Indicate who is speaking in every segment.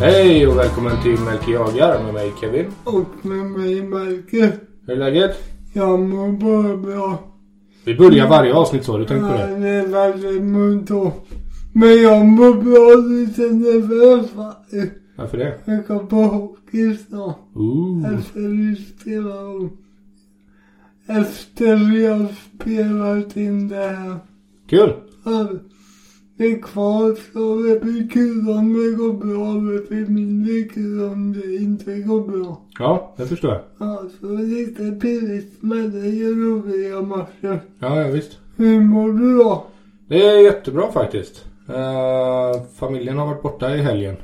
Speaker 1: Hej och välkommen till Melker Jagar med mig Kevin.
Speaker 2: Och med mig Melker.
Speaker 1: Hur är läget?
Speaker 2: Jag mår bara bra.
Speaker 1: Vi börjar varje avsnitt så, du tänkt på
Speaker 2: Ja,
Speaker 1: det?
Speaker 2: det är väldigt muntert. Men jag mår bra lite nervös faktiskt.
Speaker 1: Varför det?
Speaker 2: Jag går på hockey snart.
Speaker 1: Ooh.
Speaker 2: Efter vi spelar om. Efter vi har spelat in det här.
Speaker 1: Kul!
Speaker 2: Ja, är kvar så det blir kul om det går bra. Det blir mindre kul om det inte går bra.
Speaker 1: Ja, det förstår jag.
Speaker 2: Ja, så lite pirrigt men det är roliga matcher.
Speaker 1: Ja, ja visst.
Speaker 2: Hur mår du då?
Speaker 1: Det är jättebra faktiskt. Eh, familjen har varit borta i helgen.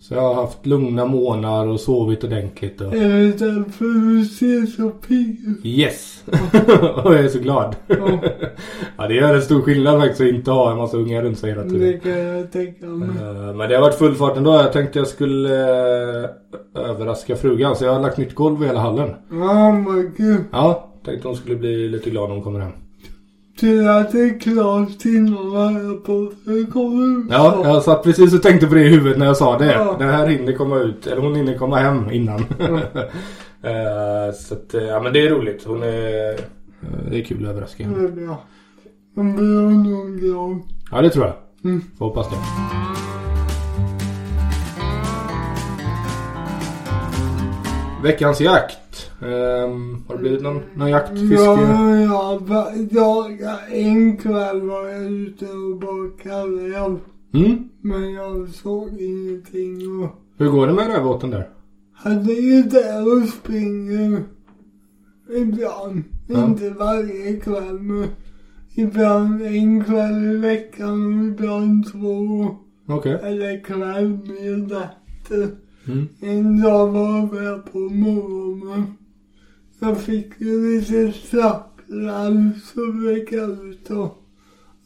Speaker 1: Så jag har haft lugna månader och sovit ordentligt. Och...
Speaker 2: Är därför du ser så pigg?
Speaker 1: Yes! och jag är så glad.
Speaker 2: Ja.
Speaker 1: ja, det gör en stor skillnad faktiskt att inte ha en massa unga runt sig hela tiden.
Speaker 2: Det kan jag tänka mig.
Speaker 1: Eh, Men det har varit full fart ändå. Jag tänkte jag skulle eh, överraska frugan. Så jag har lagt nytt golv i hela hallen.
Speaker 2: Ja, vad kul.
Speaker 1: Ja, tänkte hon skulle bli lite glad när hon kommer hem.
Speaker 2: Tur att det är klart innan jag på det kommer ut.
Speaker 1: Ja, jag satt precis och tänkte på det i huvudet när jag sa det.
Speaker 2: Ja.
Speaker 1: Den här hinner komma ut, eller hon hinner komma hem innan. Eh, så att, eh, ja men det är roligt. Hon är... eh, Det är kul att överraska henne.
Speaker 2: Det är bra. Man blir nog glad.
Speaker 1: Ja, det tror jag.
Speaker 2: Mm.
Speaker 1: Får hoppas det. Veckans jakt. Ehm, har det blivit någon, någon jakt? Fiske?
Speaker 2: Ja, ja, jag, en kväll var jag ute och bakade räv.
Speaker 1: Mm?
Speaker 2: Men jag såg ingenting och
Speaker 1: Hur går det med rävbåten där?
Speaker 2: Han är ju där och springer ibland.
Speaker 1: Ja.
Speaker 2: Inte varje kväll men ibland en kväll i veckan och ibland två.
Speaker 1: Okej.
Speaker 2: Eller kväll med nätter.
Speaker 1: Mm.
Speaker 2: En dag var jag på morgonen. Jag fick ju lite slapplarm så gick ut och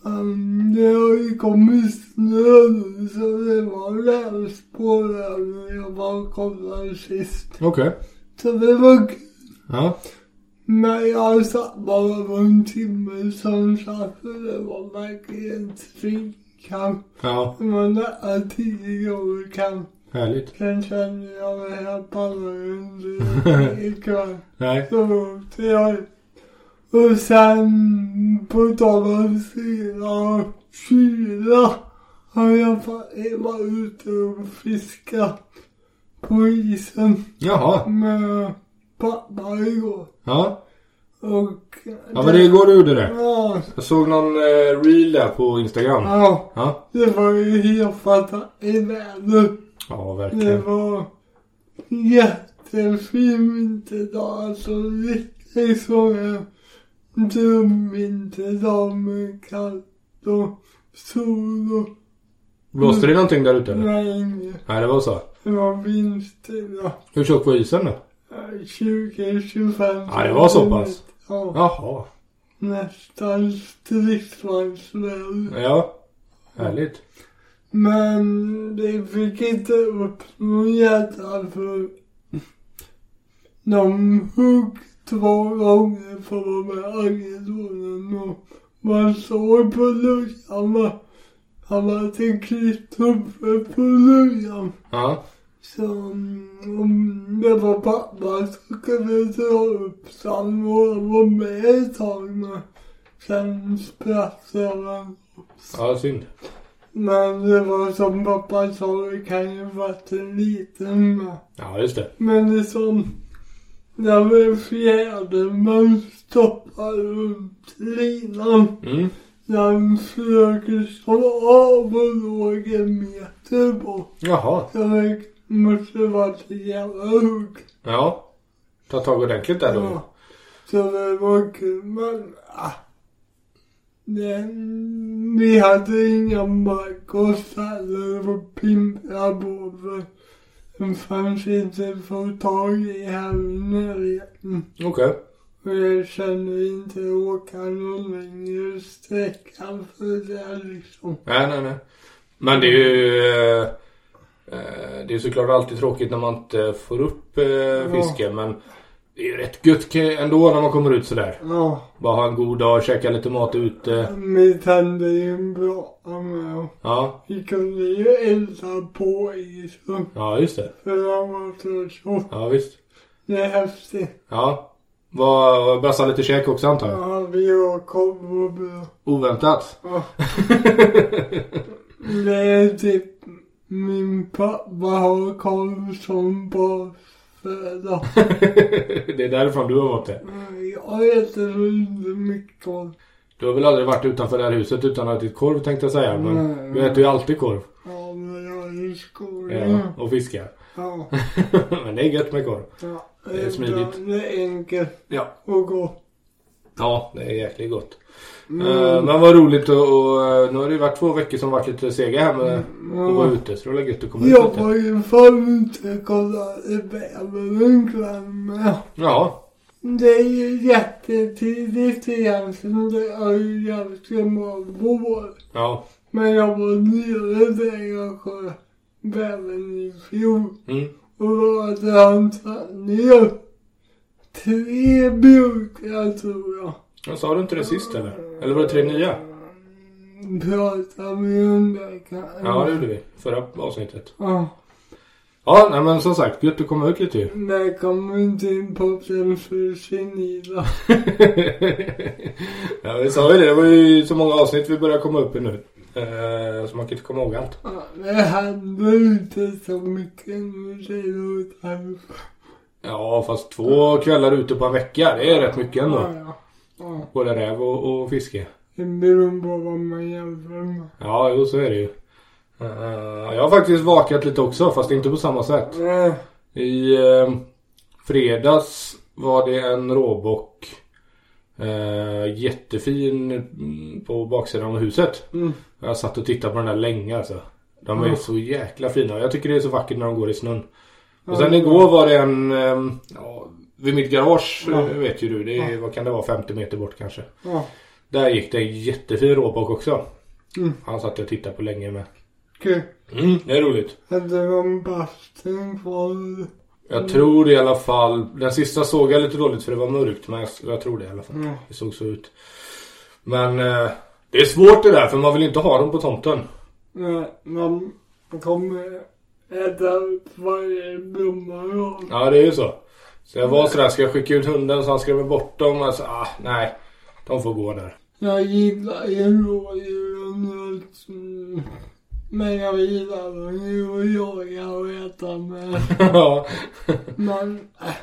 Speaker 2: um, det har ju kommit snö nu så det var rävspår där när jag var och kollade sist.
Speaker 1: Okej.
Speaker 2: Så det var kul.
Speaker 1: Ja.
Speaker 2: Men jag satt bara på en timme som sagt för det var verkligen svinkallt.
Speaker 1: Ja.
Speaker 2: Det var nära tio grader kallt.
Speaker 1: Härligt.
Speaker 2: Sen kände jag det här pallar ikväll.
Speaker 1: Nej.
Speaker 2: Så åkte jag. Och sen på tal om kyla kyla har jag varit ute och fiskat på isen
Speaker 1: Jaha.
Speaker 2: med pappa igår.
Speaker 1: Ja.
Speaker 2: Och...
Speaker 1: Ja, men det igår du gjorde det.
Speaker 2: Ja,
Speaker 1: Jag såg någon eh, reel där på Instagram.
Speaker 2: ja.
Speaker 1: Ja.
Speaker 2: Det var ju helt fantastiskt väder.
Speaker 1: Ja,
Speaker 2: Det
Speaker 1: verkligen.
Speaker 2: var jättefin vinterdag. Alltså riktigt så en drömvinterdag med kallt och sol och
Speaker 1: Blåste det någonting där ute eller?
Speaker 2: regn.
Speaker 1: Nej, det var så.
Speaker 2: Det var vindstilla.
Speaker 1: Hur tjock var isen då?
Speaker 2: 20-25
Speaker 1: Ja, det var så pass.
Speaker 2: Ja,
Speaker 1: Jaha.
Speaker 2: nästan stridsvagnsväder.
Speaker 1: Ja. Härligt.
Speaker 2: Men det fick inte upp någon jädra för de högg två gånger för att vara med Agnedonen och man såg på va. Han hade klippt upp på lujan.
Speaker 1: Ja.
Speaker 2: Så om det var pappa så kunde dra upp så han var var med ett tag men sen spratt han
Speaker 1: Ja, synd.
Speaker 2: Men det var som pappa sa, det kan ju varit en liten med.
Speaker 1: Ja, just det.
Speaker 2: Men det som, när vi fjärden man stoppar runt linan.
Speaker 1: Mm.
Speaker 2: Den försöker slå av och låg en meter bort.
Speaker 1: Jaha.
Speaker 2: Så det måste varit en jävla hugg.
Speaker 1: Ja. Ta tag ordentligt där då.
Speaker 2: Ja. Så det var kul men, vi hade inga mark och ställer och pimpla på för den fanns inte få tag i här i närheten.
Speaker 1: Okej.
Speaker 2: Och jag kände inte åka någon längre sträcka för det liksom.
Speaker 1: Nej, nej, nej. Men det är ju... Eh, eh, det är såklart alltid tråkigt när man inte får upp eh, fisken. Men Det är ju rätt gött ändå när man kommer ut sådär.
Speaker 2: Ja.
Speaker 1: Bara ha en god dag, käka lite mat ute.
Speaker 2: Min tand är ju bra med.
Speaker 1: Ja,
Speaker 2: Vi kunde ju elda på isen.
Speaker 1: ja just det.
Speaker 2: För han var så tjock.
Speaker 1: Ja visst.
Speaker 2: Det är häftigt.
Speaker 1: Ja. Var brassade lite käk också antar jag?
Speaker 2: Ja, vi har korv och bröd.
Speaker 1: Oväntat.
Speaker 2: Ja. Det är typ min pappa har korv som basföda.
Speaker 1: det är därifrån du har fått det.
Speaker 2: Jag äter inte mycket korv.
Speaker 1: Du har väl aldrig varit utanför det här huset utan att ätit korv tänkte jag säga. Men
Speaker 2: Nej.
Speaker 1: du äter ju alltid korv.
Speaker 2: Ja, men jag är i skolan.
Speaker 1: Ja, och fiskar.
Speaker 2: Ja.
Speaker 1: men det är gött med korv.
Speaker 2: ja.
Speaker 1: Det är smidigt.
Speaker 2: Det är enkelt
Speaker 1: Ja.
Speaker 2: och gott.
Speaker 1: Ja, det är jäkligt gott.
Speaker 2: Mm.
Speaker 1: Eh, men vad roligt och, och eh, nu har det ju varit två veckor som varit lite sega här med att vara ute. Så det var gött att komma ut
Speaker 2: Jag var ju fan ute och kollade bävern med.
Speaker 1: Ja.
Speaker 2: Det är ju jättetidigt egentligen. Det är ju ganska bra vår.
Speaker 1: Ja.
Speaker 2: Men jag var nere där jag sköt bävern i fjol.
Speaker 1: Mm.
Speaker 2: Och då hade han tagit ner tre burkar tror jag.
Speaker 1: Jag sa du inte det sist eller? Eller var det tre nya?
Speaker 2: Om det kanske?
Speaker 1: Ja, det gjorde vi. Förra avsnittet.
Speaker 2: Ja.
Speaker 1: Ja, nej men som sagt, gött att komma ut lite ju.
Speaker 2: När kommer inte in på den för senila?
Speaker 1: ja, vi sa ju det. Det var ju så många avsnitt vi börjar komma upp i nu. Eh, så man kan inte komma ihåg allt.
Speaker 2: Ja, det händer inte så mycket nu här.
Speaker 1: Ja, fast två kvällar ute på en vecka. Det är rätt mycket ändå.
Speaker 2: Ja, ja. Ja.
Speaker 1: Både räv och, och fiske.
Speaker 2: Det beror på vad man jämför med.
Speaker 1: Ja, jo så är det ju. Eh, jag har faktiskt vakat lite också, fast inte på samma sätt.
Speaker 2: Nej.
Speaker 1: I eh, fredags var det en råbock. Eh, jättefin mm, på baksidan av huset.
Speaker 2: Mm.
Speaker 1: Jag satt och tittade på den där länge alltså. De är
Speaker 2: Mm.
Speaker 1: så jäkla fina. Jag tycker det är så vackert när de går i snön. Och sen igår var det en, ja, vid mitt garage
Speaker 2: Ja.
Speaker 1: eh, vet ju du. Det är,
Speaker 2: Ja.
Speaker 1: vad kan det vara, 50 meter bort kanske.
Speaker 2: Ja.
Speaker 1: Där gick det en jättefin råbock också.
Speaker 2: Mm.
Speaker 1: Han satt och tittade på länge med.
Speaker 2: Kul.
Speaker 1: Mm, det är roligt.
Speaker 2: Hade de bastun kvar?
Speaker 1: Jag tror i alla fall. Den sista såg jag lite dåligt för det var mörkt. Men jag, jag tror det i alla fall.
Speaker 2: Mm.
Speaker 1: Det såg så ut. Men eh, det är svårt det där för man vill inte ha dem på tomten.
Speaker 2: Nej, man kommer äta varje blomma
Speaker 1: Ja det är ju så. Så jag var sådär, ska jag skicka ut hunden så han skrämmer bort dem? Alltså, ah, nej. De får gå där.
Speaker 2: Jag gillar ju rådjuren och men jag gillar dem ju att jaga och äta med.
Speaker 1: Ja.
Speaker 2: Men äh,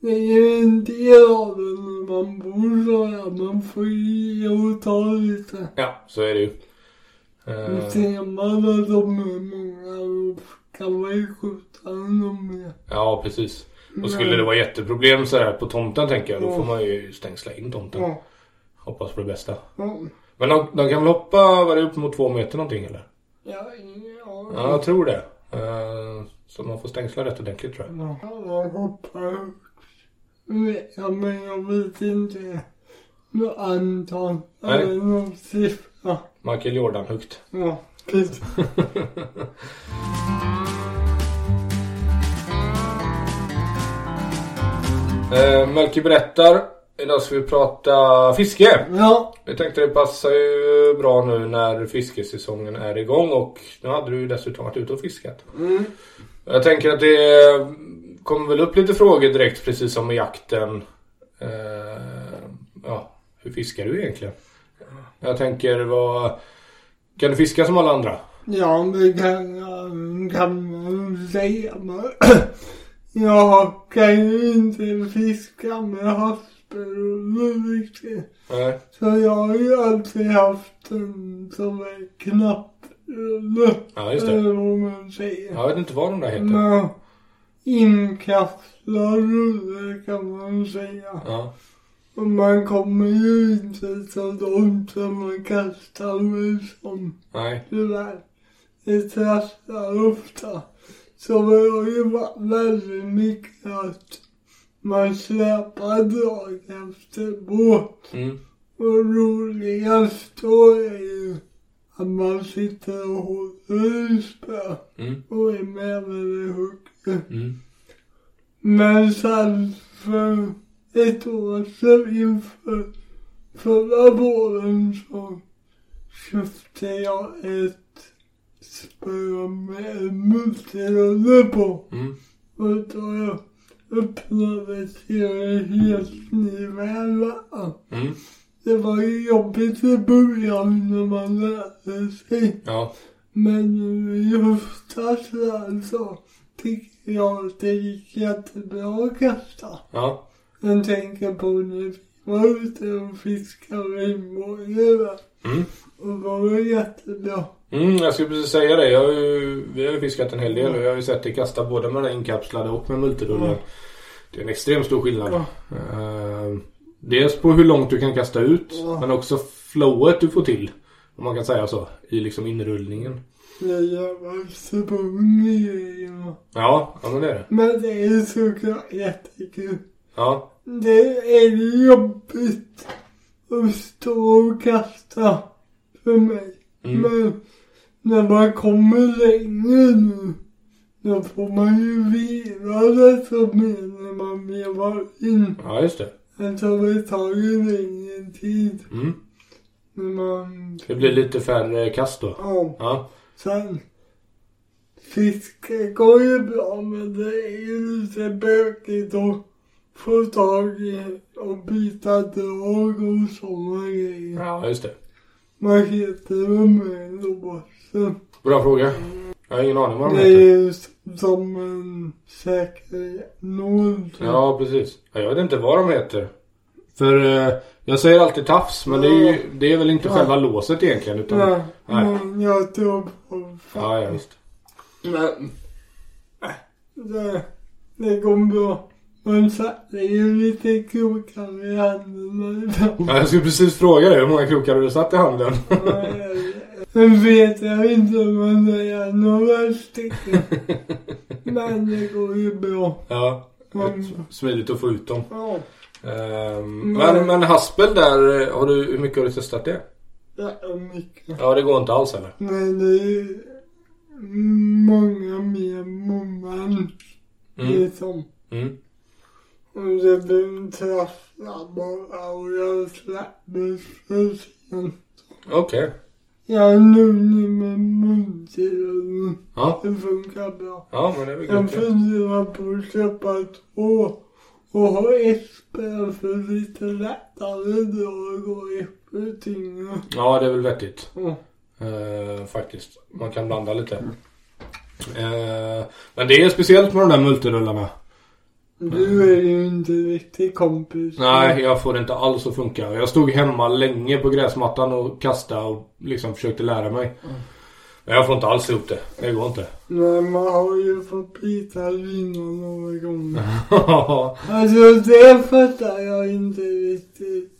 Speaker 2: det är ju en del av det när man bor så här. Man får ge och ta lite.
Speaker 1: ja, så är det ju. Eh,
Speaker 2: Ser man att de är många då kan man ju skjuta dem med.
Speaker 1: ja, precis. Och skulle det vara jätteproblem sådär på tomten tänker jag, då får man ju stängsla in tomten. Hoppas på det bästa. Men de, de kan väl hoppa, var det upp mot två meter någonting eller?
Speaker 2: Ja, ja.
Speaker 1: Ja, jag tror det. Eh, så man får stängsla rätt ordentligt tror jag.
Speaker 2: Ja, jag hoppar. Ja, men jag vet inte. Något antal.
Speaker 1: Nej.
Speaker 2: Eller någon siffra.
Speaker 1: Michael Jordan högt.
Speaker 2: Ja, precis.
Speaker 1: Eh, Melker berättar. Idag ska vi prata fiske.
Speaker 2: Ja.
Speaker 1: Jag tänkte det passar ju bra nu när fiskesäsongen är igång och nu hade du ju dessutom varit ute och fiskat.
Speaker 2: Mm.
Speaker 1: Jag tänker att det kommer väl upp lite frågor direkt precis som med jakten. Eh, ja, hur fiskar du egentligen? Jag tänker vad... Kan du fiska som alla andra?
Speaker 2: Ja, det kan jag säga. Jag kan ju inte fiska med havsberoende riktigt.
Speaker 1: Nej.
Speaker 2: Så jag har ju alltid haft en som är knapprulle.
Speaker 1: Ja, just det.
Speaker 2: Eller vad man säger.
Speaker 1: Jag vet inte vad de där heter.
Speaker 2: Men inkapslad rulle kan man säga.
Speaker 1: Ja.
Speaker 2: Och man kommer ju inte så långt som man kastar med som
Speaker 1: Nej.
Speaker 2: tyvärr. Det trasslar ofta. Så det har ju väldigt mycket att man släpar drag efter båt.
Speaker 1: Mm.
Speaker 2: Och roligast då är ju att man sitter och håller i spö
Speaker 1: Mm.
Speaker 2: och är med när det hugger.
Speaker 1: Mm.
Speaker 2: Men sen för ett år sedan inför förra våren så köpte jag ett spö med multirulle på.
Speaker 1: Mm.
Speaker 2: Och då öppnade till en helt ny värld.
Speaker 1: Mm.
Speaker 2: Det var ju jobbigt i början när man lärde sig.
Speaker 1: Ja.
Speaker 2: Men i höstas så tycker jag att det gick jättebra att kasta.
Speaker 1: Ja.
Speaker 2: Jag tänker på när vi var ute och fiskade regnbåge
Speaker 1: Mm.
Speaker 2: och det var jättebra.
Speaker 1: Mm, jag skulle precis säga det. Jag har ju, vi har ju fiskat en hel del och jag har ju sett dig kasta både med den inkapslade och med multirullen.
Speaker 2: Ja.
Speaker 1: Det är en extremt stor skillnad.
Speaker 2: Ja.
Speaker 1: Eh, dels på hur långt du kan kasta ut
Speaker 2: Ja.
Speaker 1: men också flowet du får till. Om man kan säga så. I liksom inrullningen.
Speaker 2: Är jävla svung i grejerna.
Speaker 1: Ja, ja men det är det.
Speaker 2: Men det är såklart jättekul.
Speaker 1: Ja.
Speaker 2: Det är jobbigt att stå och kasta för mig.
Speaker 1: Mm.
Speaker 2: Men när man kommer längre nu, då får man ju vila desto mer när man vevar in.
Speaker 1: Ja, just det.
Speaker 2: Alltså det tar ju längre tid
Speaker 1: Mm.
Speaker 2: när man...
Speaker 1: Det blir lite färre kast då.
Speaker 2: Ja,
Speaker 1: Ja.
Speaker 2: sen... Fiske går ju bra men det är ju lite bökigt att få tag i och byta drag och sådana grejer.
Speaker 1: Ja, just det.
Speaker 2: Vad heter de med låsen?
Speaker 1: Bra fråga. Jag har ingen aning vad de
Speaker 2: Det
Speaker 1: heter.
Speaker 2: är ju som en säkerhetsnål.
Speaker 1: Ja, precis. Ja, Jag vet inte vad de heter. För eh, jag säger alltid tafs men det är, ju, det är väl inte själva låset egentligen utan...
Speaker 2: Nej,
Speaker 1: Nej.
Speaker 2: men jag tror på
Speaker 1: Ja, ja visst.
Speaker 2: Men, äh, det, det går bra. Man satte ju lite krokar i ibland.
Speaker 1: Ja, jag skulle precis fråga dig hur många krokar du satt i handen?
Speaker 2: Men vet jag inte men det är några stycken. Men det går ju bra.
Speaker 1: ja.
Speaker 2: Mm.
Speaker 1: Smidigt att få ut dem.
Speaker 2: Ja,
Speaker 1: Ehm, men, men haspel där, har du, hur mycket har du testat det?
Speaker 2: är mycket.
Speaker 1: Ja, det går inte alls eller?
Speaker 2: Men det är ju många mer moment.
Speaker 1: Mm.
Speaker 2: Liksom.
Speaker 1: Mm.
Speaker 2: Och det blir trasslar bara och jag släpper för sent.
Speaker 1: Okej.
Speaker 2: Jag är nöjd med munterullen.
Speaker 1: Ja.
Speaker 2: Det funkar bra.
Speaker 1: Ja, men det är väl
Speaker 2: Jag funderar på att köpa två och ha ett spö för lite lättare drag och ett för tyngre.
Speaker 1: Ja, det är väl vettigt.
Speaker 2: Ja.
Speaker 1: Eh, faktiskt. Man kan blanda lite. Eh, men det är speciellt med de där multirullarna.
Speaker 2: Du är ju inte riktigt kompis.
Speaker 1: Nej, jag får det inte alls att funka. Jag stod hemma länge på gräsmattan och kastade och liksom försökte lära mig. Men jag får inte alls ihop det. Det går inte.
Speaker 2: Men man har ju fått bita linan några gånger. Alltså det fattar jag inte riktigt.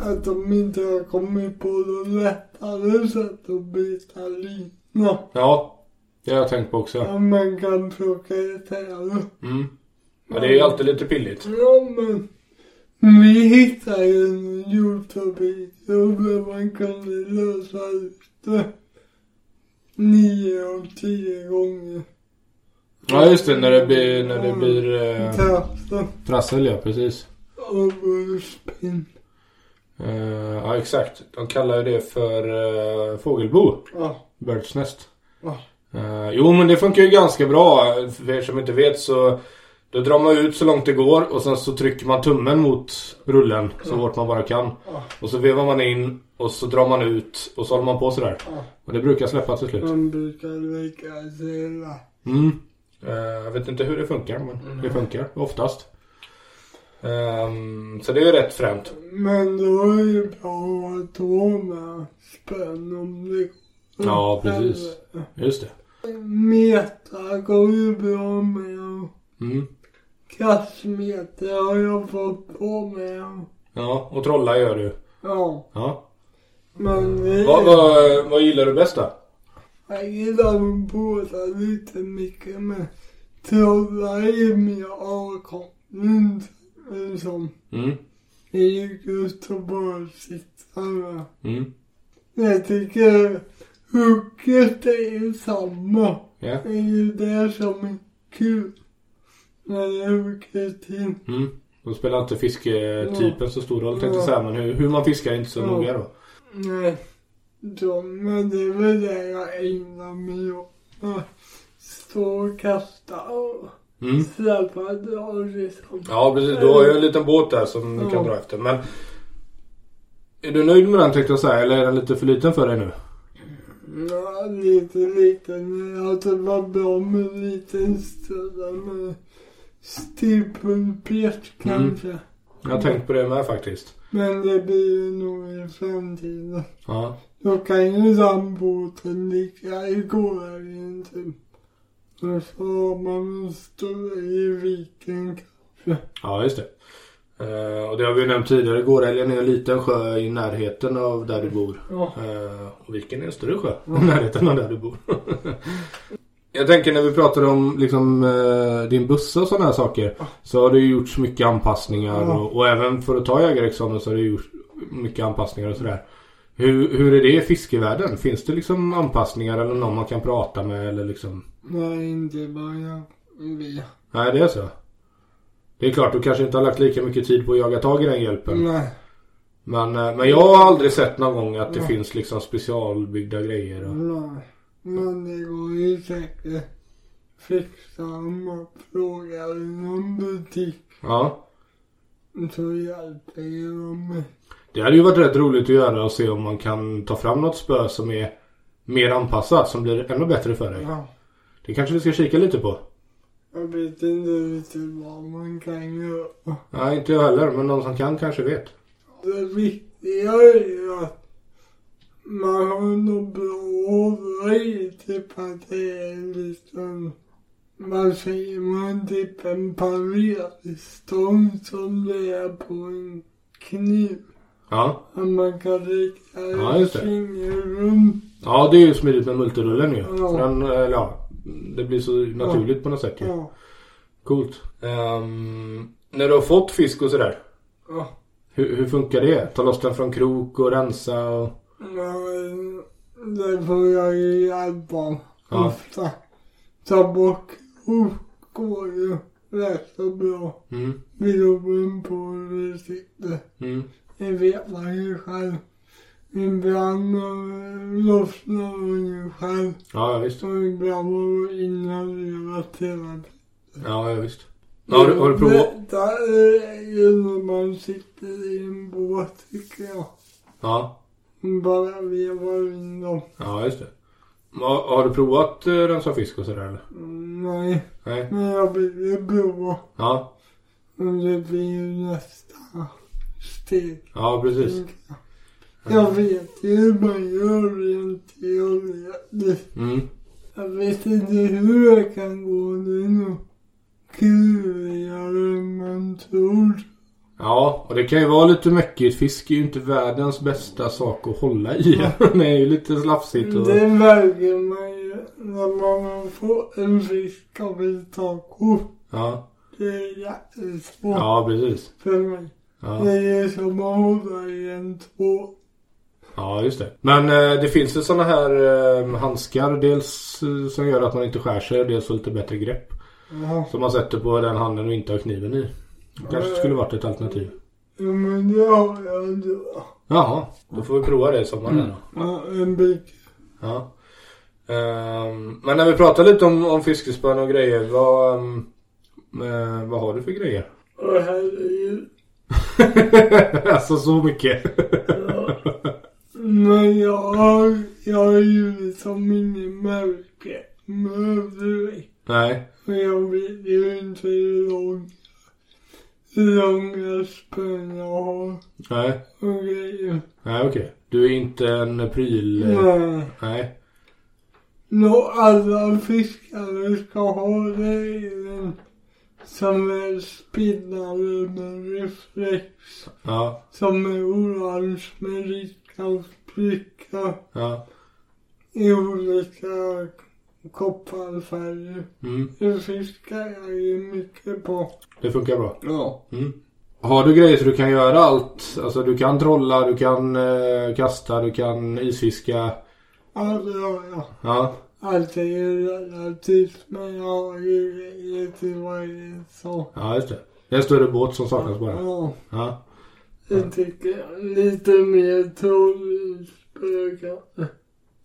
Speaker 2: Att de inte har kommit på något lättare sätt att byta lina.
Speaker 1: ja, det har jag tänkt på också.
Speaker 2: Att man kan plocka isär.
Speaker 1: Mm. Ja, det är ju alltid lite pilligt.
Speaker 2: Ja men. Vi hittade ju en Youtube-video där man kunde lösa ut det. Nio av tio gånger.
Speaker 1: Ja, just det. När det blir, när det blir eh,
Speaker 2: Trassel.
Speaker 1: trassel, ja. Precis.
Speaker 2: Overspin.
Speaker 1: Eh, ja, exakt. De kallar ju det för uh, fågelbo.
Speaker 2: Ja.
Speaker 1: Bird's nest.
Speaker 2: Ja.
Speaker 1: Eh, jo, men det funkar ju ganska bra. För er som inte vet så då drar man ut så långt det går och sen så trycker man tummen mot rullen så hårt man bara kan. Och så vevar man in och så drar man ut och så håller man på sådär. Och det brukar släppa till slut.
Speaker 2: Man brukar sig hela.
Speaker 1: Mm. Eh, jag vet inte hur det funkar men det funkar oftast. Ehm, så det är ju rätt fränt.
Speaker 2: Men då är det bra att ha med spön om det går.
Speaker 1: Ja, precis. Just det.
Speaker 2: Meta går ju bra med.
Speaker 1: Mm.
Speaker 2: Kastmeter har jag fått på med.
Speaker 1: Ja, och trolla gör du.
Speaker 2: Ja,
Speaker 1: Ja.
Speaker 2: men det
Speaker 1: Vad, vad, vad gillar du bäst då?
Speaker 2: Jag gillar dem båda lite mycket men trolla är mer avkoppling. Liksom.
Speaker 1: Mm.
Speaker 2: Det är ju gött att bara sitta med.
Speaker 1: Mm.
Speaker 2: Jag tycker hooket är ju samma.
Speaker 1: Ja.
Speaker 2: Det är ju det som är kul. Hugger till.
Speaker 1: Mm. Då spelar inte fisketypen så stor roll tänkte jag
Speaker 2: Ja.
Speaker 1: säga. Men hur, hur man fiskar är inte så
Speaker 2: Ja.
Speaker 1: noga då.
Speaker 2: Nej. Så, men det är väl det jag ägnar mig åt. Stå och kasta och
Speaker 1: Mm.
Speaker 2: släppa dra liksom.
Speaker 1: Ja precis, du har ju en liten båt där som du kan
Speaker 2: Ja.
Speaker 1: dra efter. Men är du nöjd med den tänkte jag säga eller är den lite för liten för dig nu?
Speaker 2: Ja, lite liten. Jag hade varit bra med lite större med stivpulpet kanske.
Speaker 1: Jag har tänkt på det med faktiskt.
Speaker 2: Men det blir nog i framtiden.
Speaker 1: Ja.
Speaker 2: Då kan ju den båten ligga i gården typ. Och så har man en större i viken kanske.
Speaker 1: Ja, just det. Eh, och det har vi ju nämnt tidigare. Gårälgen är en liten sjö i närheten av där du bor.
Speaker 2: Ja.
Speaker 1: Eh, och Viken är en större sjö i närheten av där du bor. Jag tänker när vi pratar om liksom, eh, din bussa och sådana här saker. Så har det gjorts mycket anpassningar.
Speaker 2: Ja.
Speaker 1: Och, och även för att ta jägarexamen så har det gjorts mycket anpassningar och sådär. Hur, hur är det i fiskevärlden? Finns det liksom anpassningar eller någon man kan prata med eller liksom?
Speaker 2: Nej, inte jag vet.
Speaker 1: Nej, det är så. Det är klart, du kanske inte har lagt lika mycket tid på att jaga tag i den hjälpen.
Speaker 2: Nej.
Speaker 1: Men, eh, men jag har aldrig sett någon gång att det
Speaker 2: Ja.
Speaker 1: finns liksom specialbyggda grejer. Och...
Speaker 2: Nej. Men det går ju säkert fixa om man frågar i någon butik.
Speaker 1: Ja.
Speaker 2: Så hjälper ju de mig.
Speaker 1: Det hade ju varit rätt roligt att göra och se om man kan ta fram något spö som är mer anpassat, som blir ännu bättre för dig.
Speaker 2: Ja.
Speaker 1: Det kanske vi ska kika lite på.
Speaker 2: Jag vet inte riktigt vad man kan göra.
Speaker 1: Nej, inte jag heller, men någon som kan kanske vet.
Speaker 2: Det viktiga är ju att man har något bra att det är liksom vad säger man, typ en parerstång som det är på en kniv.
Speaker 1: Ja.
Speaker 2: Att man kan lägga
Speaker 1: Ja, just det. Ja, det är ju smidigt med multirullen ju.
Speaker 2: Ja.
Speaker 1: Den, eller ja, det blir så naturligt på något sätt ju.
Speaker 2: Ja.
Speaker 1: Coolt. Ehm, när du har fått fisk och sådär.
Speaker 2: Ja.
Speaker 1: Hur, hur funkar det? Ta loss den från krok och rensa och...
Speaker 2: Men det får jag ju hjälpa
Speaker 1: Ja.
Speaker 2: ofta. Ta bort krok går ju rätt så bra.
Speaker 1: Mm.
Speaker 2: Beroende på hur det sitter.
Speaker 1: Mm.
Speaker 2: Det vet man ju själv. Ibland lossnar hon ju själv.
Speaker 1: Ja, ja, visst.
Speaker 2: Och ibland inhalerat hela
Speaker 1: Ja, ja, visst. Ja, har, du, har du provat?
Speaker 2: Detta är ju när man sitter i en båt tycker jag.
Speaker 1: Ja.
Speaker 2: Bara vevar in dem.
Speaker 1: Ja, just det. Har, har du provat uh, rensa fisk och sådär eller?
Speaker 2: Mm, Nej,
Speaker 1: Nej.
Speaker 2: men jag vill ju prova.
Speaker 1: Ja.
Speaker 2: Men det blir ju nästa steg.
Speaker 1: Ja, precis.
Speaker 2: tänker jag. Jag vet ju hur man gör rent teoretiskt.
Speaker 1: Mm.
Speaker 2: Jag vet inte hur det kan gå. Det är nog klurigare än man tror.
Speaker 1: Ja, och det kan ju vara lite mäckigt. Fisk är ju inte världens bästa sak att hålla i. Den är ju lite slafsigt och...
Speaker 2: Det märker man ju när man får en fisk av ett taco.
Speaker 1: Ja.
Speaker 2: Det är jättesvårt
Speaker 1: Ja, precis.
Speaker 2: för mig.
Speaker 1: Ja.
Speaker 2: Det är som att hålla i en två.
Speaker 1: ja, just det. Men eh, det finns ju sådana här eh, handskar. Dels eh, som gör att man inte skär sig. Dels får lite bättre grepp.
Speaker 2: Ja.
Speaker 1: Som man sätter på den handen och inte har kniven i. Kanske skulle varit ett alternativ.
Speaker 2: ja, men det har jag då.
Speaker 1: Jaha, då får vi prova det i sommar
Speaker 2: Mm.
Speaker 1: då.
Speaker 2: Ja, en bit.
Speaker 1: Ja. Ehm, men när vi pratar lite om, om fiskespön och grejer. Vad, ehm, eh, vad har du för grejer?
Speaker 2: Och herregud.
Speaker 1: alltså så mycket.
Speaker 2: Ja. Men jag har, jag har ju liksom ingen märke övrigt.
Speaker 1: Nej.
Speaker 2: Och jag vet ju inte hur lång, hur långa spön jag har
Speaker 1: Nej.
Speaker 2: och grejer.
Speaker 1: Nej okej. Du är inte en pryl...
Speaker 2: Nej.
Speaker 1: Nej.
Speaker 2: Nå, alla fiskare ska ha det i en som är spinnare med reflex.
Speaker 1: Ja.
Speaker 2: Som är orange med rika prickar
Speaker 1: Ja.
Speaker 2: i olika kopparfärger.
Speaker 1: Mm.
Speaker 2: Det fiskar jag ju mycket på.
Speaker 1: Det funkar bra.
Speaker 2: Ja.
Speaker 1: Mm. Har du grejer så du kan göra allt? Alltså du kan trolla, du kan eh, kasta, du kan isfiska.
Speaker 2: Alltså, ja, ja.
Speaker 1: Ja.
Speaker 2: Allt är ju relativt men jag har ju grejer till varje sak.
Speaker 1: Ja just det. Det är en större båt som saknas bara.
Speaker 2: Ja,
Speaker 1: Ja.
Speaker 2: det tycker jag. Lite mer trollspö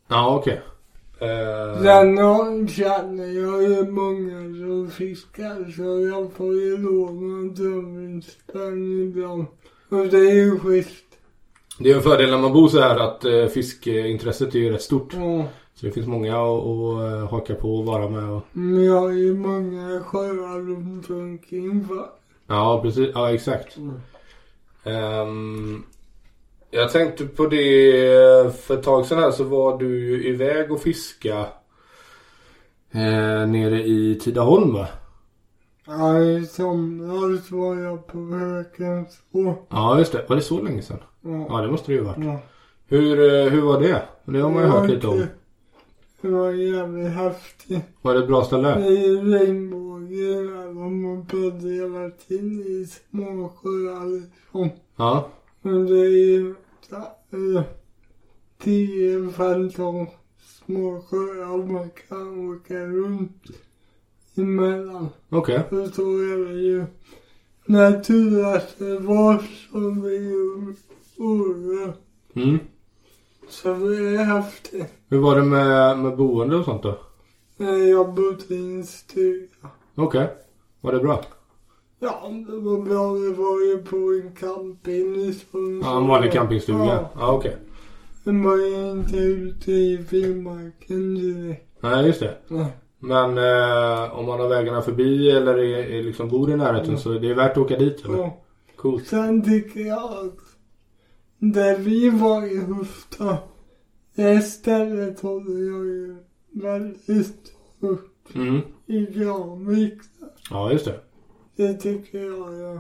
Speaker 1: Ja, okej. Eh,
Speaker 2: Sen känner jag ju många som fiskar så jag får ju låna dubbelspänn ibland. Och det är ju schysst.
Speaker 1: det är en fördel när man bor så här att eh, fiskeintresset är ju rätt stort.
Speaker 2: Ja.
Speaker 1: Så det finns många att, att eh, haka på och vara med och...
Speaker 2: Men jag har ju många sjöar runt omkring för.
Speaker 1: Ja, precis. Ja, exakt.
Speaker 2: Mm.
Speaker 1: Ehm, jag tänkte på det för ett tag sedan här så var du ju iväg och fiska eh, nere i Tidaholm va?
Speaker 2: Ja, i somras var jag på Hökenså.
Speaker 1: Ja, just det. Var det så länge sedan?
Speaker 2: Ja.
Speaker 1: Ja, det måste det ju ha varit.
Speaker 2: Ja.
Speaker 1: Hur, eh, hur var det? Det har man ju hört lite om.
Speaker 2: Det var jävligt häftigt.
Speaker 1: Var det ett bra
Speaker 2: Det
Speaker 1: ställe?
Speaker 2: är regnbågar där man började hela tiden i små sjöar liksom.
Speaker 1: Ja.
Speaker 2: Men det är ju eh, 10-15 små sjöar man kan åka runt emellan.
Speaker 1: Okej.
Speaker 2: Och så är det ju naturreservat som vi bor
Speaker 1: Mm.
Speaker 2: Så det är häftigt.
Speaker 1: Hur var det med, med boende och sånt då?
Speaker 2: Eh, Jag bodde i en stuga.
Speaker 1: Okej. Var det bra?
Speaker 2: Ja, det var var ju på en camping Sundsvall.
Speaker 1: Ja, en vanlig campingstuga?
Speaker 2: Ja,
Speaker 1: Ja, okej.
Speaker 2: den var ju inte ute i vildmarken direkt.
Speaker 1: Nej, just det.
Speaker 2: Nej.
Speaker 1: Men eh, om man har vägarna förbi eller är, är liksom bor i närheten
Speaker 2: Mm.
Speaker 1: så är det värt att åka dit eller?
Speaker 2: Ja.
Speaker 1: Coolt.
Speaker 2: Sen tycker jag att där vi var i Hufta, det stället håller jag ju väldigt högt
Speaker 1: Mm.
Speaker 2: i Granvik.
Speaker 1: Ja, just det.
Speaker 2: Det tycker jag är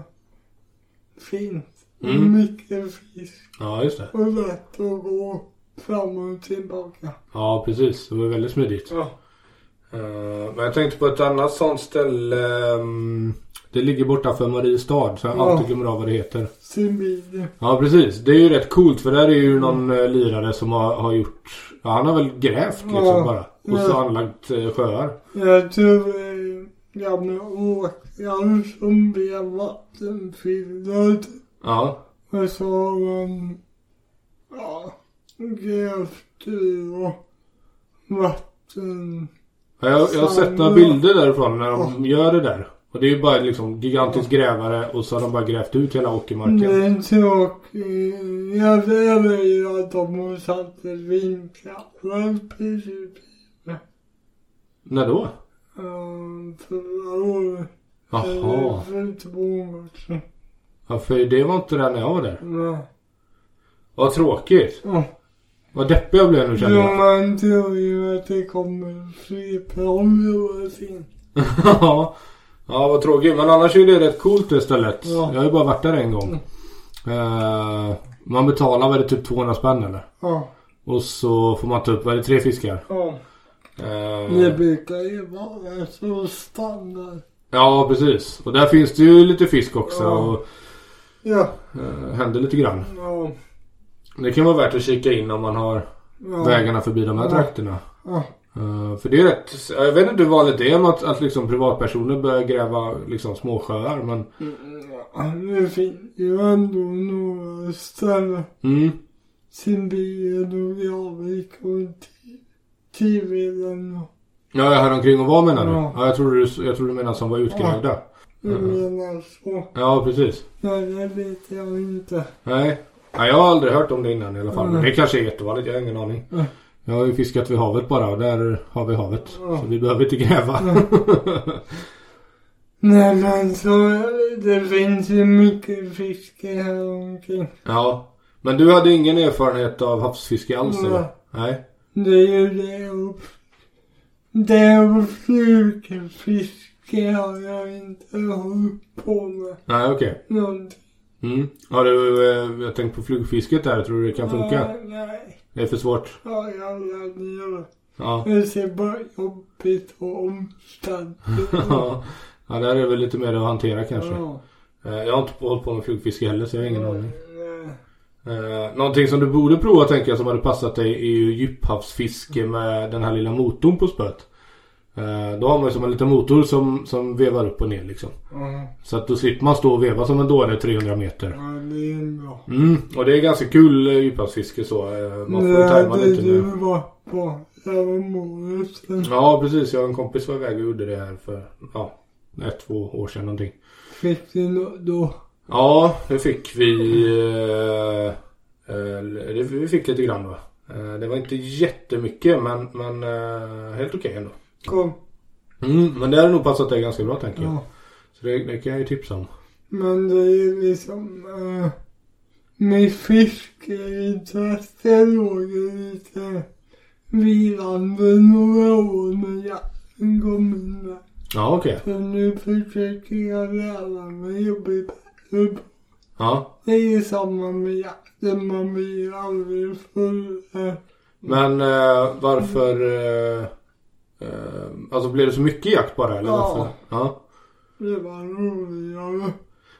Speaker 2: fint.
Speaker 1: Mm.
Speaker 2: mycket fisk.
Speaker 1: Ja, just det.
Speaker 2: Och lätt att gå fram och tillbaka.
Speaker 1: Ja, precis. Det var väldigt smidigt.
Speaker 2: Ja.
Speaker 1: Eh, men jag tänkte på ett annat sånt ställe. ehm, det ligger borta för Mariestad så jag
Speaker 2: Ja.
Speaker 1: alltid glömmer av vad det heter.
Speaker 2: Sibirien.
Speaker 1: Ja, precis. Det är ju rätt coolt för där är ju någon eh, lirare som har, har gjort... Ja, han har väl grävt liksom
Speaker 2: Ja.
Speaker 1: bara. Och så anlagt eh, sjöar.
Speaker 2: Jag tror är gamla åkrar som blev vattenfyllda.
Speaker 1: Ja.
Speaker 2: Och så man ja, grävt ur och vatten.
Speaker 1: Ja, Jag, jag har sett några bilder därifrån när de gör det där. Och det är ju bara liksom gigantisk grävare och så har de bara grävt ut hela åkermarken.
Speaker 2: Är tråkigt. Jag vet ju att de har satt ett vindkraftverk precis
Speaker 1: När då?
Speaker 2: Förra året.
Speaker 1: Jaha.
Speaker 2: För två år sedan.
Speaker 1: Ja, för det var inte där när jag var där.
Speaker 2: Ja.
Speaker 1: Vad tråkigt.
Speaker 2: Ja.
Speaker 1: Vad deppig jag blev nu kände
Speaker 2: Jo,
Speaker 1: jag.
Speaker 2: man tror ju att det kommer flygplan och.
Speaker 1: Ja. Ja, vad tråkigt. Men annars är det rätt coolt det stället.
Speaker 2: Ja.
Speaker 1: Jag har ju bara varit där en gång. Eh, man betalar väl typ 200 spänn eller?
Speaker 2: Ja.
Speaker 1: Och så får man ta upp, vad är det, tre fiskar?
Speaker 2: Ja.
Speaker 1: Eh,
Speaker 2: Det brukar ju vara så standard.
Speaker 1: ja, precis. Och där finns det ju lite fisk också.
Speaker 2: Ja.
Speaker 1: Och
Speaker 2: Ja.
Speaker 1: uh, händer lite grann.
Speaker 2: Ja.
Speaker 1: Det kan vara värt att kika in om man har
Speaker 2: ja.
Speaker 1: vägarna förbi de här
Speaker 2: Ja.
Speaker 1: trakterna.
Speaker 2: Ja.
Speaker 1: Eh, för det är rätt, jag vet inte hur vanligt det är att, att liksom privatpersoner börjar gräva liksom småsjöar men
Speaker 2: Mm. Det finns ju ändå några ställen.
Speaker 1: mm,
Speaker 2: Sibirien och Gravik och Tiveden
Speaker 1: Ja, jag omkring och var menar du?
Speaker 2: Ja.
Speaker 1: Ja, jag tror du, jag tror du menar som var utgrävda.
Speaker 2: jag
Speaker 1: Mm.
Speaker 2: menar så.
Speaker 1: Ja, precis.
Speaker 2: Nej, det vet jag inte.
Speaker 1: Nej. Nej, jag har aldrig hört om det innan i alla fall. Men
Speaker 2: Mm.
Speaker 1: det kanske är jättevanligt, jag har ingen aning.
Speaker 2: Mm.
Speaker 1: Jag har ju fiskat vid havet bara och där har vi havet.
Speaker 2: Ja.
Speaker 1: Så vi behöver inte gräva.
Speaker 2: Nej men så, det finns ju mycket fiske här omkring.
Speaker 1: ja. Men du hade ingen erfarenhet av havsfiske alls eller? Nej.
Speaker 2: Det är ju det det flugfiske har jag inte hållit på med
Speaker 1: Nej, okej.
Speaker 2: någonting.
Speaker 1: Mm. Har du, eh, jag tänkt på flugfisket där. Tror du det kan funka?
Speaker 2: Nej, nej.
Speaker 1: Det är för svårt.
Speaker 2: Ja, jag lärde göra.
Speaker 1: Ja.
Speaker 2: Det ser bara jobbigt och omständigt
Speaker 1: ja, där är det väl lite mer att hantera kanske.
Speaker 2: Ja.
Speaker 1: Eh, Jag har inte hållit på med flugfiske heller så jag har ingen aning.
Speaker 2: Nej.
Speaker 1: Eh, någonting som du borde prova tänker jag som hade passat dig är ju djuphavsfiske med den här lilla motorn på spöet. Eh, då har man ju som en liten motor som, som vevar upp och ner liksom.
Speaker 2: Ja,
Speaker 1: Så att då slipper man stå och veva som en dåre 300 meter.
Speaker 2: ja, det är bra.
Speaker 1: Mm, och det är ganska kul eh, djuphavsfiske så. Eh, man får
Speaker 2: Det
Speaker 1: tajma
Speaker 2: hade
Speaker 1: lite nu.
Speaker 2: varit på.
Speaker 1: Ja precis, jag och en kompis var iväg och gjorde det här för ja, ett, två år sedan någonting.
Speaker 2: Fick du då?
Speaker 1: Ja, det fick vi. Eh, eh, det- vi fick lite grann va. Eh, det var inte jättemycket men, men eh, helt okej ändå.
Speaker 2: Kom.
Speaker 1: Mm, men det hade nog passat dig ganska bra tänker jag.
Speaker 2: Ja.
Speaker 1: Så det, det kan jag ju tipsa om.
Speaker 2: Men det är liksom... Uh, mitt fiskeintresse låg ju lite vilande några år när jakten kom in där.
Speaker 1: Ja okej.
Speaker 2: Så nu försöker jag lära mig att bli bättre
Speaker 1: Ja.
Speaker 2: Det är ju samma med jakten, man blir aldrig full. eh,
Speaker 1: Men eh, varför... Eh, eh, alltså blev det så mycket jakt bara eller
Speaker 2: Ja.
Speaker 1: varför? Ja.
Speaker 2: Det var roligare.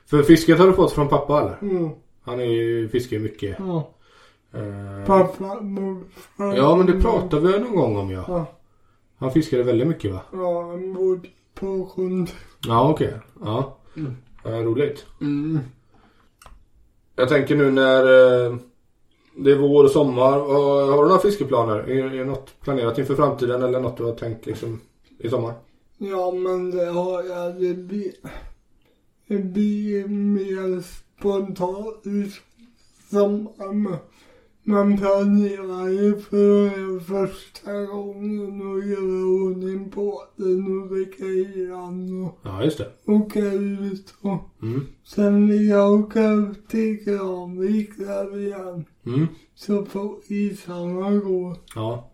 Speaker 1: För fisket har du fått från pappa eller?
Speaker 2: Mm.
Speaker 1: Han är ju, fiskar ju mycket.
Speaker 2: Ja.
Speaker 1: Eh,
Speaker 2: Pappa, morfar.
Speaker 1: ja men det pratade vi någon gång om ja.
Speaker 2: Ja,
Speaker 1: Han fiskade väldigt mycket va?
Speaker 2: ja han bodde på sjön.
Speaker 1: Ja okej. Ja.
Speaker 2: Mm.
Speaker 1: Roligt.
Speaker 2: Mm.
Speaker 1: Jag tänker nu när eh, det är vår och sommar. och Har du några fiskeplaner? Är, är något planerat inför framtiden eller något du har tänkt liksom i sommar?
Speaker 2: Ja, men det har jag. Det blir, det blir mer spontant i sommar. Man planerar ju för första gången och göra den och väcka hyran och
Speaker 1: Ja just det.
Speaker 2: åka ut och
Speaker 1: Mm.
Speaker 2: sen vill jag åka upp till Granvik där igen.
Speaker 1: Mm.
Speaker 2: Så får isarna gå.
Speaker 1: Ja.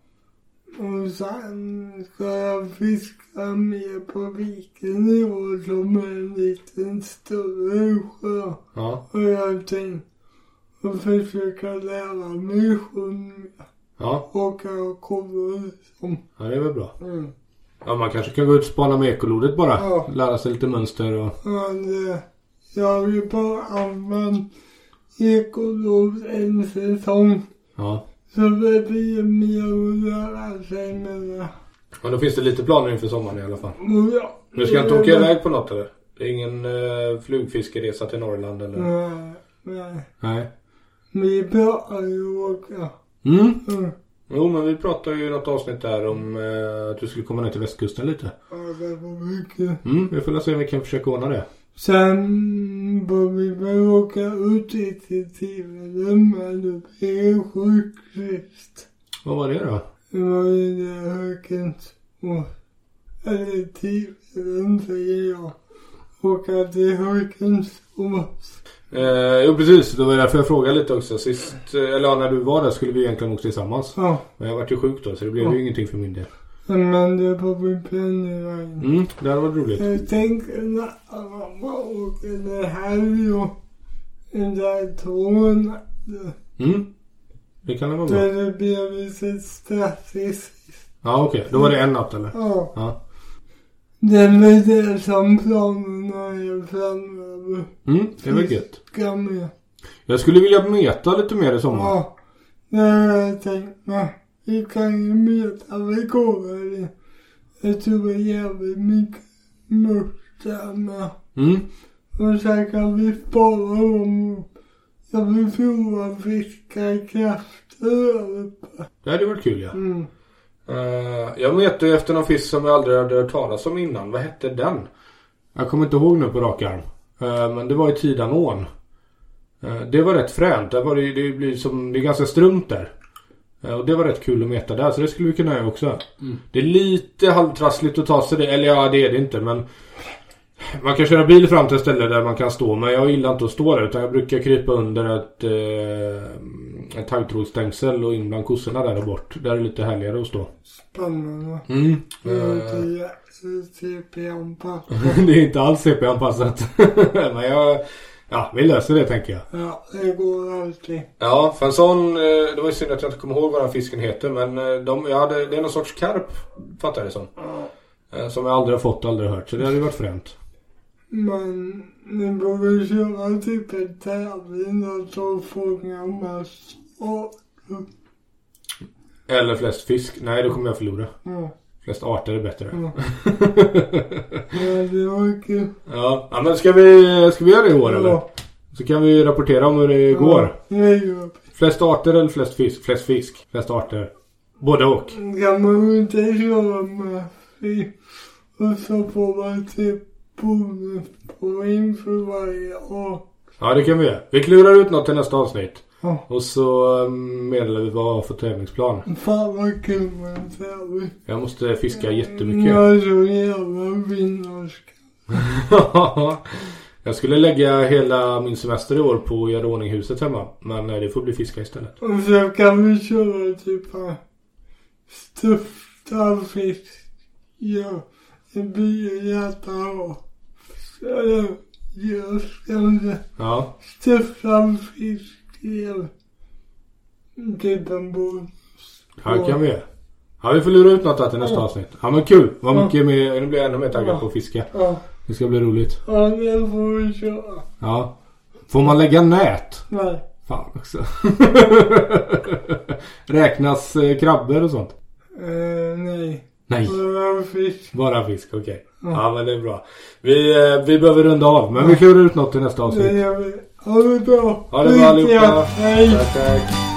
Speaker 2: Och sen ska jag fiska mer på viken i år som är en liten större sjö.
Speaker 1: Ja.
Speaker 2: Och jag tänkte att försöka lära mig sjön
Speaker 1: Ja.
Speaker 2: och kolla liksom.
Speaker 1: Ja det är väl bra.
Speaker 2: Mm.
Speaker 1: Ja man kanske kan gå ut och spana med ekolodet bara.
Speaker 2: Ja.
Speaker 1: Lära sig lite mönster och...
Speaker 2: Men eh, jag har ju bara använt ekolod en säsong.
Speaker 1: Ja.
Speaker 2: Så det blir mer att lära sig med det.
Speaker 1: Men då finns det lite planer inför sommaren i alla fall.
Speaker 2: Ja,
Speaker 1: Du ska inte
Speaker 2: det-
Speaker 1: åka iväg på något eller? Det är ingen uh, flugfiskeresa till Norrland eller?
Speaker 2: Nej, nej.
Speaker 1: Nej.
Speaker 2: Vi pratar ju åka.
Speaker 1: Mm.
Speaker 2: Mm.
Speaker 1: Jo men vi pratade ju i något avsnitt där om eh, att du skulle komma ner till västkusten lite.
Speaker 2: Ja, det var mycket.
Speaker 1: Mm, vi får väl se om vi kan försöka ordna det.
Speaker 2: Sen bör vi väl åka ut lite till men det blev sjukt sist.
Speaker 1: Vad var det då?
Speaker 2: Det var ju det hökens och eller Tiveden säger jag. Åka till hökens.
Speaker 1: Eh, jo precis, det var därför jag frågade lite också. Sist, eh, eller ja, när du var där skulle vi egentligen åka tillsammans.
Speaker 2: Ja,
Speaker 1: Men jag vart ju sjuk då så det blev
Speaker 2: Ja.
Speaker 1: ju ingenting för min del.
Speaker 2: men det får vi planera in.
Speaker 1: Mm, det hade varit roligt.
Speaker 2: Jag tänker när mamma åker det här och den där tån.
Speaker 1: Mm. Det kan det vara bra.
Speaker 2: Där det blev lite stressigt.
Speaker 1: Ja okej, då var det en natt eller?
Speaker 2: Ja.
Speaker 1: Ja.
Speaker 2: Det väl det som planerna är framöver.
Speaker 1: Mm, det väl gött.
Speaker 2: Ska med.
Speaker 1: Jag skulle vilja meta lite mer i sommar.
Speaker 2: Ja. Det har jag tänkt mig. Vi kan ju meta här. Jag tror det är jävligt mycket där med.
Speaker 1: Mm.
Speaker 2: Och sen kan vi spara dem. Jag vill prova fiska kräftor.
Speaker 1: Det hade varit kul ja.
Speaker 2: Mm.
Speaker 1: Eh, jag metade ju efter någon fisk som jag aldrig hade hört talas om innan. Vad hette den? Jag kommer inte ihåg nu på rak arm. Eh, men det var i Tidanån. Uh, det var rätt fränt. Där var det, det, blir som, det är ganska strumt där. Eh, och det var rätt kul att meta där. Så det skulle vi kunna göra också.
Speaker 2: Mm.
Speaker 1: Det är lite halvtrassligt att ta sig det. Eller ja, det är det inte. Men man kan köra bil fram till ett ställe där man kan stå. Men jag gillar inte att stå där. Utan jag brukar krypa under ett, uh, ett taggtrådsstängsel och in bland kossorna där och bort. Där är det lite härligare att stå.
Speaker 2: Spännande.
Speaker 1: Mm.
Speaker 2: Det är
Speaker 1: Eh,
Speaker 2: inte jätte-CP-anpassat.
Speaker 1: det är inte alls CP-anpassat. Men jag, ja, vi löser det tänker jag.
Speaker 2: Ja, det går alltid.
Speaker 1: Ja, för en sån, eh, det var ju synd att jag inte kommer ihåg vad den fisken heter. Men eh, de, ja, det, det är någon sorts karp, fattar jag det som.
Speaker 2: Ja.
Speaker 1: Eh, Som jag aldrig har fått och aldrig hört. Så det hade ju varit fränt.
Speaker 2: Men ni borde köra typ en tävling där som fångar mest arter.
Speaker 1: Eller flest fisk. Nej, då kommer jag förlora.
Speaker 2: Ja.
Speaker 1: Flest arter är bättre.
Speaker 2: Ja. ja, det var kul.
Speaker 1: Ja, ja men ska vi, ska vi göra det i år eller?
Speaker 2: Ja.
Speaker 1: Så kan vi rapportera om hur det går.
Speaker 2: Ja, gör vi.
Speaker 1: Flest arter eller flest fisk? Flest fisk. Flest arter. Både och.
Speaker 2: Kan man inte köra med fri och så får man typ bonuspoäng för varje art.
Speaker 1: Ja, det kan vi göra. Vi klurar ut något till nästa avsnitt.
Speaker 2: Ja.
Speaker 1: Och så eh, meddelar vi vad vi har för tävlingsplan.
Speaker 2: Fan vad kul med en tävling.
Speaker 1: Jag måste fiska jättemycket.
Speaker 2: Jag är så jävla vinnarska.
Speaker 1: jag skulle lägga hela min semester i år på att göra ordning huset hemma. Men eh, det får bli fiska istället.
Speaker 2: Och så kan vi köra typ här stuffad fisk. Ja, Eller jag ska
Speaker 1: Ja,
Speaker 2: stuffad fisk igen. En bonus.
Speaker 1: ja det kan vi. Ja, vi får lura ut något där till nästa
Speaker 2: Ja.
Speaker 1: avsnitt. Ja, men kul. Vad
Speaker 2: Ja.
Speaker 1: mycket mer. Nu blir jag ännu mer taggad
Speaker 2: Ja.
Speaker 1: på att fiska.
Speaker 2: Ja,
Speaker 1: Det ska bli roligt.
Speaker 2: ja det får vi köra.
Speaker 1: Ja. Får man lägga nät?
Speaker 2: Nej.
Speaker 1: Fan också. Räknas eh, krabbor och sånt?
Speaker 2: Eh, nej.
Speaker 1: Nej.
Speaker 2: Fisk.
Speaker 1: Bara fisk, okej.
Speaker 2: Ja.
Speaker 1: Ja men det är bra. Vi, eh, vi behöver runda av. Men vi klurar ut något till nästa
Speaker 2: Det
Speaker 1: avsnitt.
Speaker 2: gör vi. Ha det bra.
Speaker 1: Ha det bra allihopa.
Speaker 2: Hej.
Speaker 1: Tack, tack.